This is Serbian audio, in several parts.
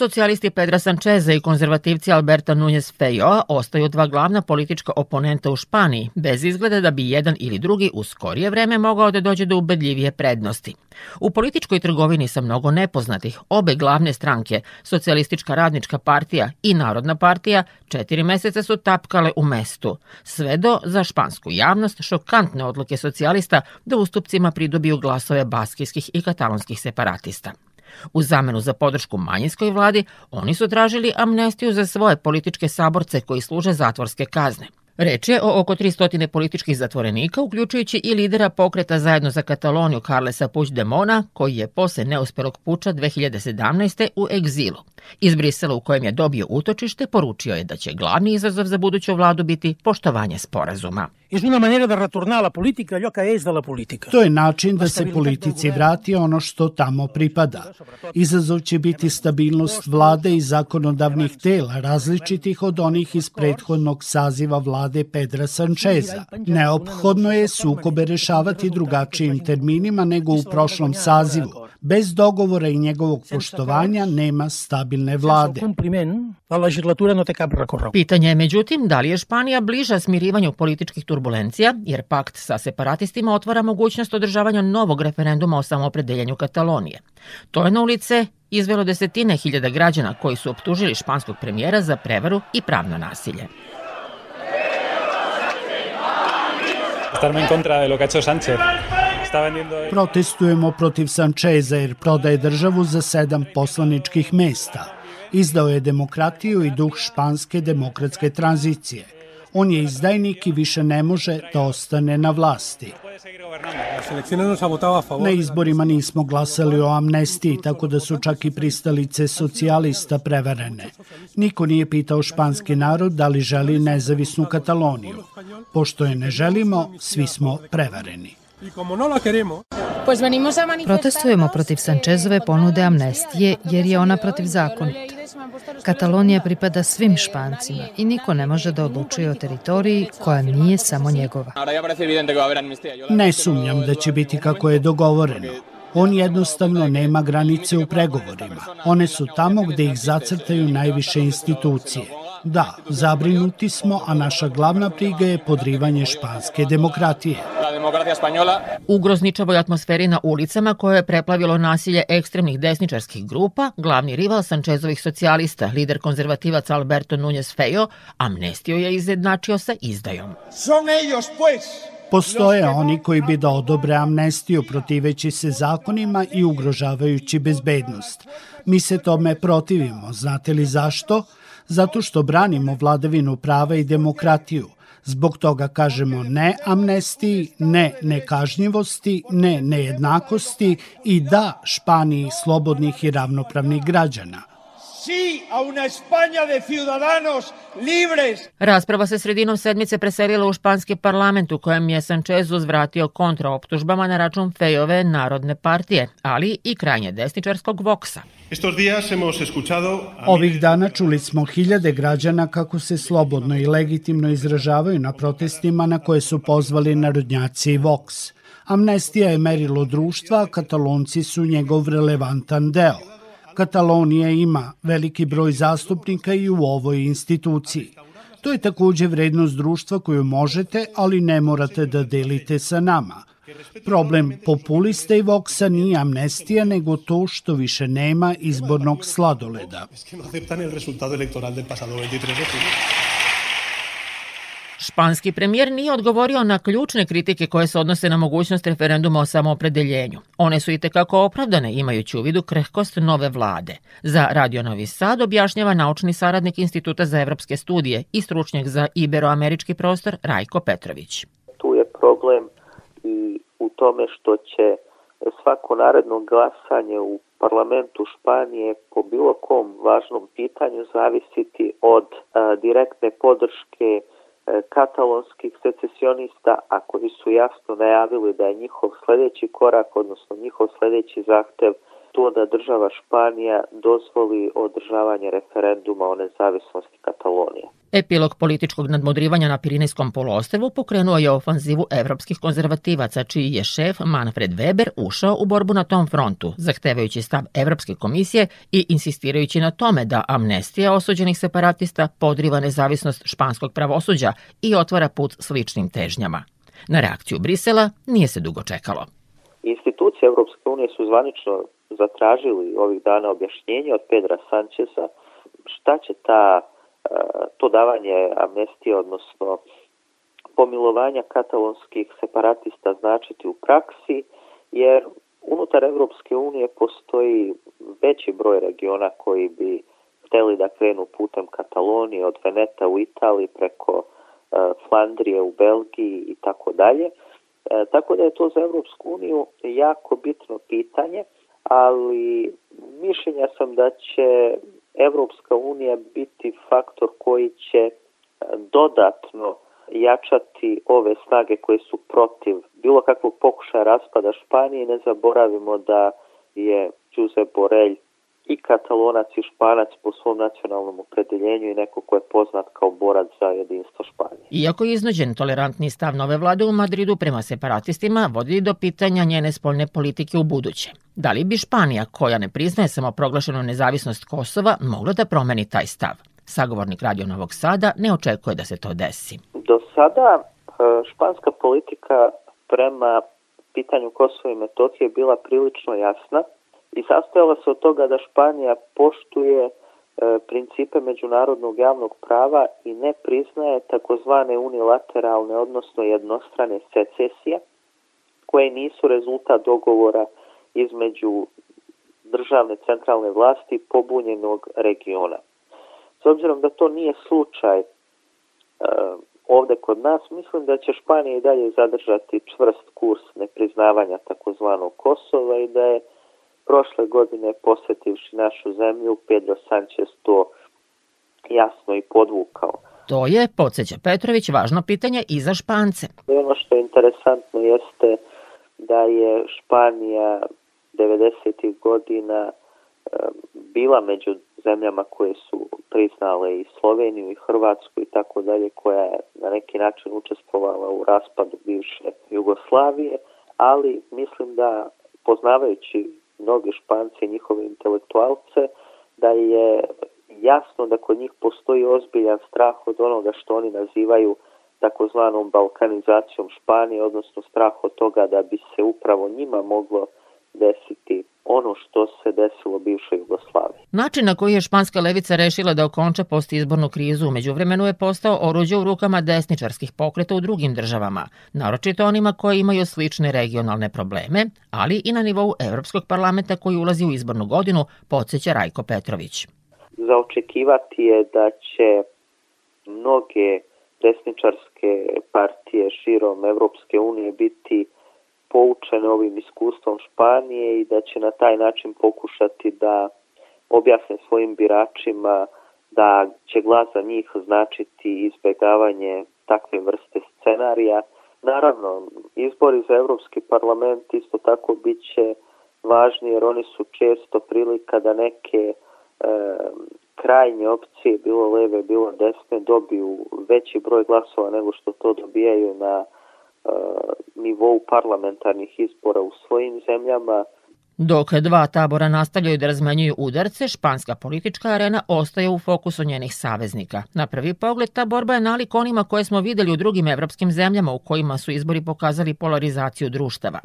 Socijalisti Pedra Sančeza i konzervativci Alberta Nunez Fejoa ostaju dva glavna politička oponenta u Španiji, bez izgleda da bi jedan ili drugi u skorije vreme mogao da dođe do ubedljivije prednosti. U političkoj trgovini sa mnogo nepoznatih, obe glavne stranke, Socijalistička radnička partija i Narodna partija, četiri meseca su tapkale u mestu, sve do za špansku javnost šokantne odluke socijalista da ustupcima pridobiju glasove baskijskih i katalonskih separatista. U zamenu za podršku manjinskoj vladi, oni su tražili amnestiju za svoje političke saborce koji služe zatvorske kazne. Reč je o oko 300 političkih zatvorenika, uključujući i lidera pokreta zajedno za Kataloniju Carlesa Puigdemona, koji je posle neuspelog puča 2017. u egzilu. Iz Brisela u kojem je dobio utočište, poručio je da će glavni izazov za buduću vladu biti poštovanje sporazuma. És una manera de retornar a la política allò que és de la política. To je način da se politici vrati ono što tamo pripada. Izazov će biti stabilnost vlade i zakonodavnih tela, različitih od onih iz prethodnog saziva vlade Pedra Sančeza. Neophodno je sukobe rešavati drugačijim terminima nego u prošlom sazivu. Bez dogovora i njegovog poštovanja nema stabilne vlade. La legislatura no té cap recorregut. Pitanje je međutim da li je Španija bliža smirivanju političkih turbulencija, jer pakt sa separatistima otvara mogućnost održavanja novog referenduma o samopredeljenju Katalonije. To je na ulice izvelo desetine hiljada građana koji su optužili španskog premijera za prevaru i pravno nasilje. Estarme en contra de lo que ha hecho Sánchez. Protestujemo protiv Sančeza jer prodaje državu za sedam poslaničkih mesta. Izdao je demokratiju i duh španske demokratske tranzicije. On je izdajnik i više ne može da ostane na vlasti. Na izborima nismo glasali o amnestiji, tako da su čak i pristalice socijalista preverene. Niko nije pitao španski narod da li želi nezavisnu Kataloniju. Pošto je ne želimo, svi smo prevareni. Protestujemo protiv Sančezove ponude amnestije jer je ona protivzakonita. Katalonija pripada svim Špancima i niko ne može da odlučuje o teritoriji koja nije samo njegova. Ne sumnjam da će biti kako je dogovoreno. On jednostavno nema granice u pregovorima. One su tamo gde ih zacrtaju najviše institucije. Da, zabrinuti smo, a naša glavna briga je podrivanje španske demokratije. U grozničavoj atmosferi na ulicama koje je preplavilo nasilje ekstremnih desničarskih grupa, glavni rival Sančezovih socijalista, lider konzervativac Alberto Núñez Fejo, amnestio je izjednačio sa izdajom. Son ellos, pues, Postoje oni koji bi da odobre amnestiju protiveći se zakonima i ugrožavajući bezbednost. Mi se tome protivimo. Znate li zašto? Zato što branimo vladavinu prava i demokratiju. Zbog toga kažemo ne amnestiji, ne nekažnjivosti, ne nejednakosti i da Španiji slobodnih i ravnopravnih građana sí a una España de ciudadanos libres. Rasprava se sredinom sedmice preselila u španski parlament u kojem je Sanchez uzvratio kontra optužbama na račun Fejove narodne partije, ali i krajnje desničarskog Voksa. Ovih dana čuli smo hiljade građana kako se slobodno i legitimno izražavaju na protestima na koje su pozvali narodnjaci i Vox. Amnestija je merilo društva, a katalonci su njegov relevantan deo. Katalonija ima veliki broj zastupnika i u ovoj instituciji. To je takođe vrednost društva koju možete, ali ne morate da delite sa nama. Problem populista i Voksa nije amnestija, nego to što više nema izbornog sladoleda. Španski premijer nije odgovorio na ključne kritike koje se odnose na mogućnost referenduma o samoopredeljenju. One su i tekako opravdane imajući u vidu krehkost nove vlade. Za Radio Novi Sad objašnjava naučni saradnik Instituta za evropske studije i stručnjak za iberoamerički prostor Rajko Petrović. Tu je problem i u tome što će svako naredno glasanje u parlamentu Španije po bilo kom važnom pitanju zavisiti od a, direktne podrške katalonskih secesionista, a koji su jasno najavili da je njihov sledeći korak, odnosno njihov sledeći zahtev to da država Španija dozvoli održavanje referenduma o nezavisnosti Katalonije. Epilog političkog nadmodrivanja na Pirinejskom poluostrvu pokrenuo je ofanzivu evropskih konzervativaca, čiji je šef Manfred Weber ušao u borbu na tom frontu, zahtevajući stav Evropske komisije i insistirajući na tome da amnestija osuđenih separatista podriva nezavisnost španskog pravosuđa i otvara put sličnim težnjama. Na reakciju Brisela nije se dugo čekalo. Institucije Evropske unije su zvanično zatražili ovih dana objašnjenje od Pedra Sančesa šta će ta to davanje amnestije, odnosno pomilovanja katalonskih separatista značiti u praksi, jer unutar Evropske unije postoji veći broj regiona koji bi hteli da krenu putem Katalonije, od Veneta u Italiji preko Flandrije u Belgiji i tako dalje. Tako da je to za Evropsku uniju jako bitno pitanje, ali mišljenja sam da će Evropska unija biti faktor koji će e, dodatno jačati ove snage koje su protiv bilo kakvog pokušaja raspada Španije. Ne zaboravimo da je Josep Borelj i katalonac i španac po svom nacionalnom opredeljenju i neko ko je poznat kao borac za jedinstvo Španije. Iako je iznuđen tolerantni stav nove vlade u Madridu prema separatistima, vodi do pitanja njene spoljne politike u buduće. Da li bi Španija, koja ne priznaje samoproglašenu nezavisnost Kosova, mogla da promeni taj stav? Sagovornik Radio Novog Sada ne očekuje da se to desi. Do sada e, španska politika prema pitanju Kosova i Metohije je bila prilično jasna i sastojala se od toga da Španija poštuje e, principe međunarodnog javnog prava i ne priznaje takozvane unilateralne, odnosno jednostrane secesije, koje nisu rezultat dogovora između državne centralne vlasti pobunjenog regiona. S obzirom da to nije slučaj e, ovde kod nas, mislim da će Španija i dalje zadržati čvrst kurs nepriznavanja takozvanog Kosova i da je prošle godine posetivši našu zemlju, Pedro Sanchez to jasno i podvukao. To je, podsjeća Petrović, važno pitanje i za Špance. Ono što je interesantno jeste da je Španija 90. godina bila među zemljama koje su priznale i Sloveniju i Hrvatsku i tako dalje, koja je na neki način učestvovala u raspadu bivše Jugoslavije, ali mislim da poznavajući mnogi španci i njihove intelektualce, da je jasno da kod njih postoji ozbiljan strah od onoga što oni nazivaju takozvanom balkanizacijom Španije, odnosno strah od toga da bi se upravo njima moglo desiti ono što se desilo bivšoj Jugoslaviji. Način na koji je španska levica rešila da okonča postizbornu krizu umeđu vremenu je postao oruđe u rukama desničarskih pokreta u drugim državama, naročito onima koji imaju slične regionalne probleme, ali i na nivou Evropskog parlamenta koji ulazi u izbornu godinu, podsjeća Rajko Petrović. Za očekivati je da će mnoge desničarske partije širom Evropske unije biti poučene ovim iskustvom Španije i da će na taj način pokušati da objasne svojim biračima da će glas za njih značiti izbegavanje takve vrste scenarija. Naravno, izbori za Evropski parlament isto tako bit će važni jer oni su često prilika da neke e, krajnje opcije, bilo leve, bilo desne, dobiju veći broj glasova nego što to dobijaju na nivou parlamentarnih izbora u svojim zemljama. Dok dva tabora nastavljaju da razmenjuju udarce, španska politička arena ostaje u fokusu njenih saveznika. Na prvi pogled, ta borba je nalik onima koje smo videli u drugim evropskim zemljama u kojima su izbori pokazali polarizaciju društava.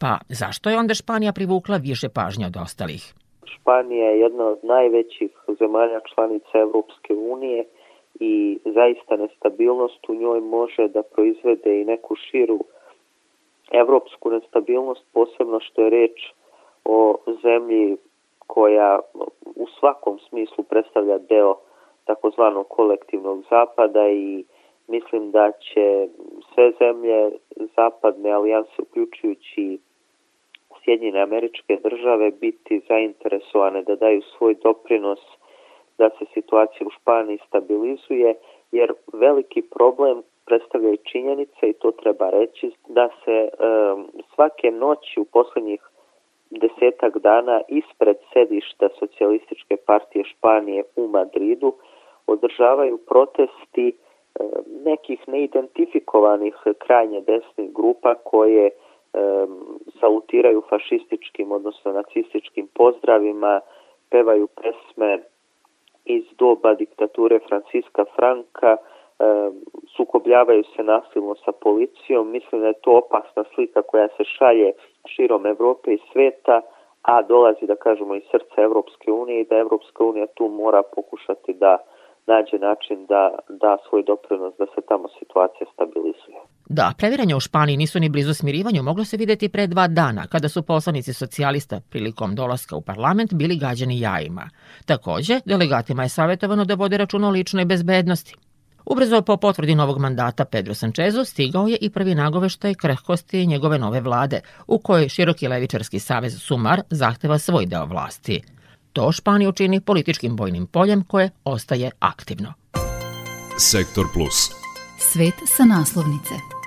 Pa zašto je onda Španija privukla više pažnje od ostalih? Španija je jedna od najvećih zemalja članica Evropske unije i zaista nestabilnost u njoj može da proizvede i neku širu evropsku nestabilnost, posebno što je reč o zemlji koja u svakom smislu predstavlja deo takozvanog kolektivnog zapada i mislim da će sve zemlje zapadne alijanse, uključujući Sjedinjene američke države, biti zainteresovane da daju svoj doprinos da se situacija u Španiji stabilizuje, jer veliki problem predstavlja i činjenica i to treba reći da se um, svake noći u poslednjih desetak dana ispred sedišta Socijalističke partije Španije u Madridu održavaju protesti nekih neidentifikovanih krajnje desnih grupa koje salutiraju fašističkim, odnosno nacističkim pozdravima, pevaju pesme iz doba diktature Franciska Franka, sukobljavaju se nasilno sa policijom. Mislim da je to opasna slika koja se šalje širom Evrope i sveta, a dolazi, da kažemo, iz srca Evropske unije i da Evropska unija tu mora pokušati da nađe način da da svoj doprinos da se tamo situacija stabilizuje. Da, previranje u Španiji nisu ni blizu smirivanju moglo se videti pre dva dana, kada su poslanici socijalista prilikom dolaska u parlament bili gađani jajima. Takođe, delegatima je savjetovano da vode računa o ličnoj bezbednosti. Ubrzo po potvrdi novog mandata Pedro Sančezu stigao je i prvi nagoveštaj krehkosti njegove nove vlade, u kojoj široki levičarski savez Sumar zahteva svoj deo vlasti. To Španiju čini političkim bojnim poljem koje ostaje aktivno. Sektor Plus. Svet sa naslovnice.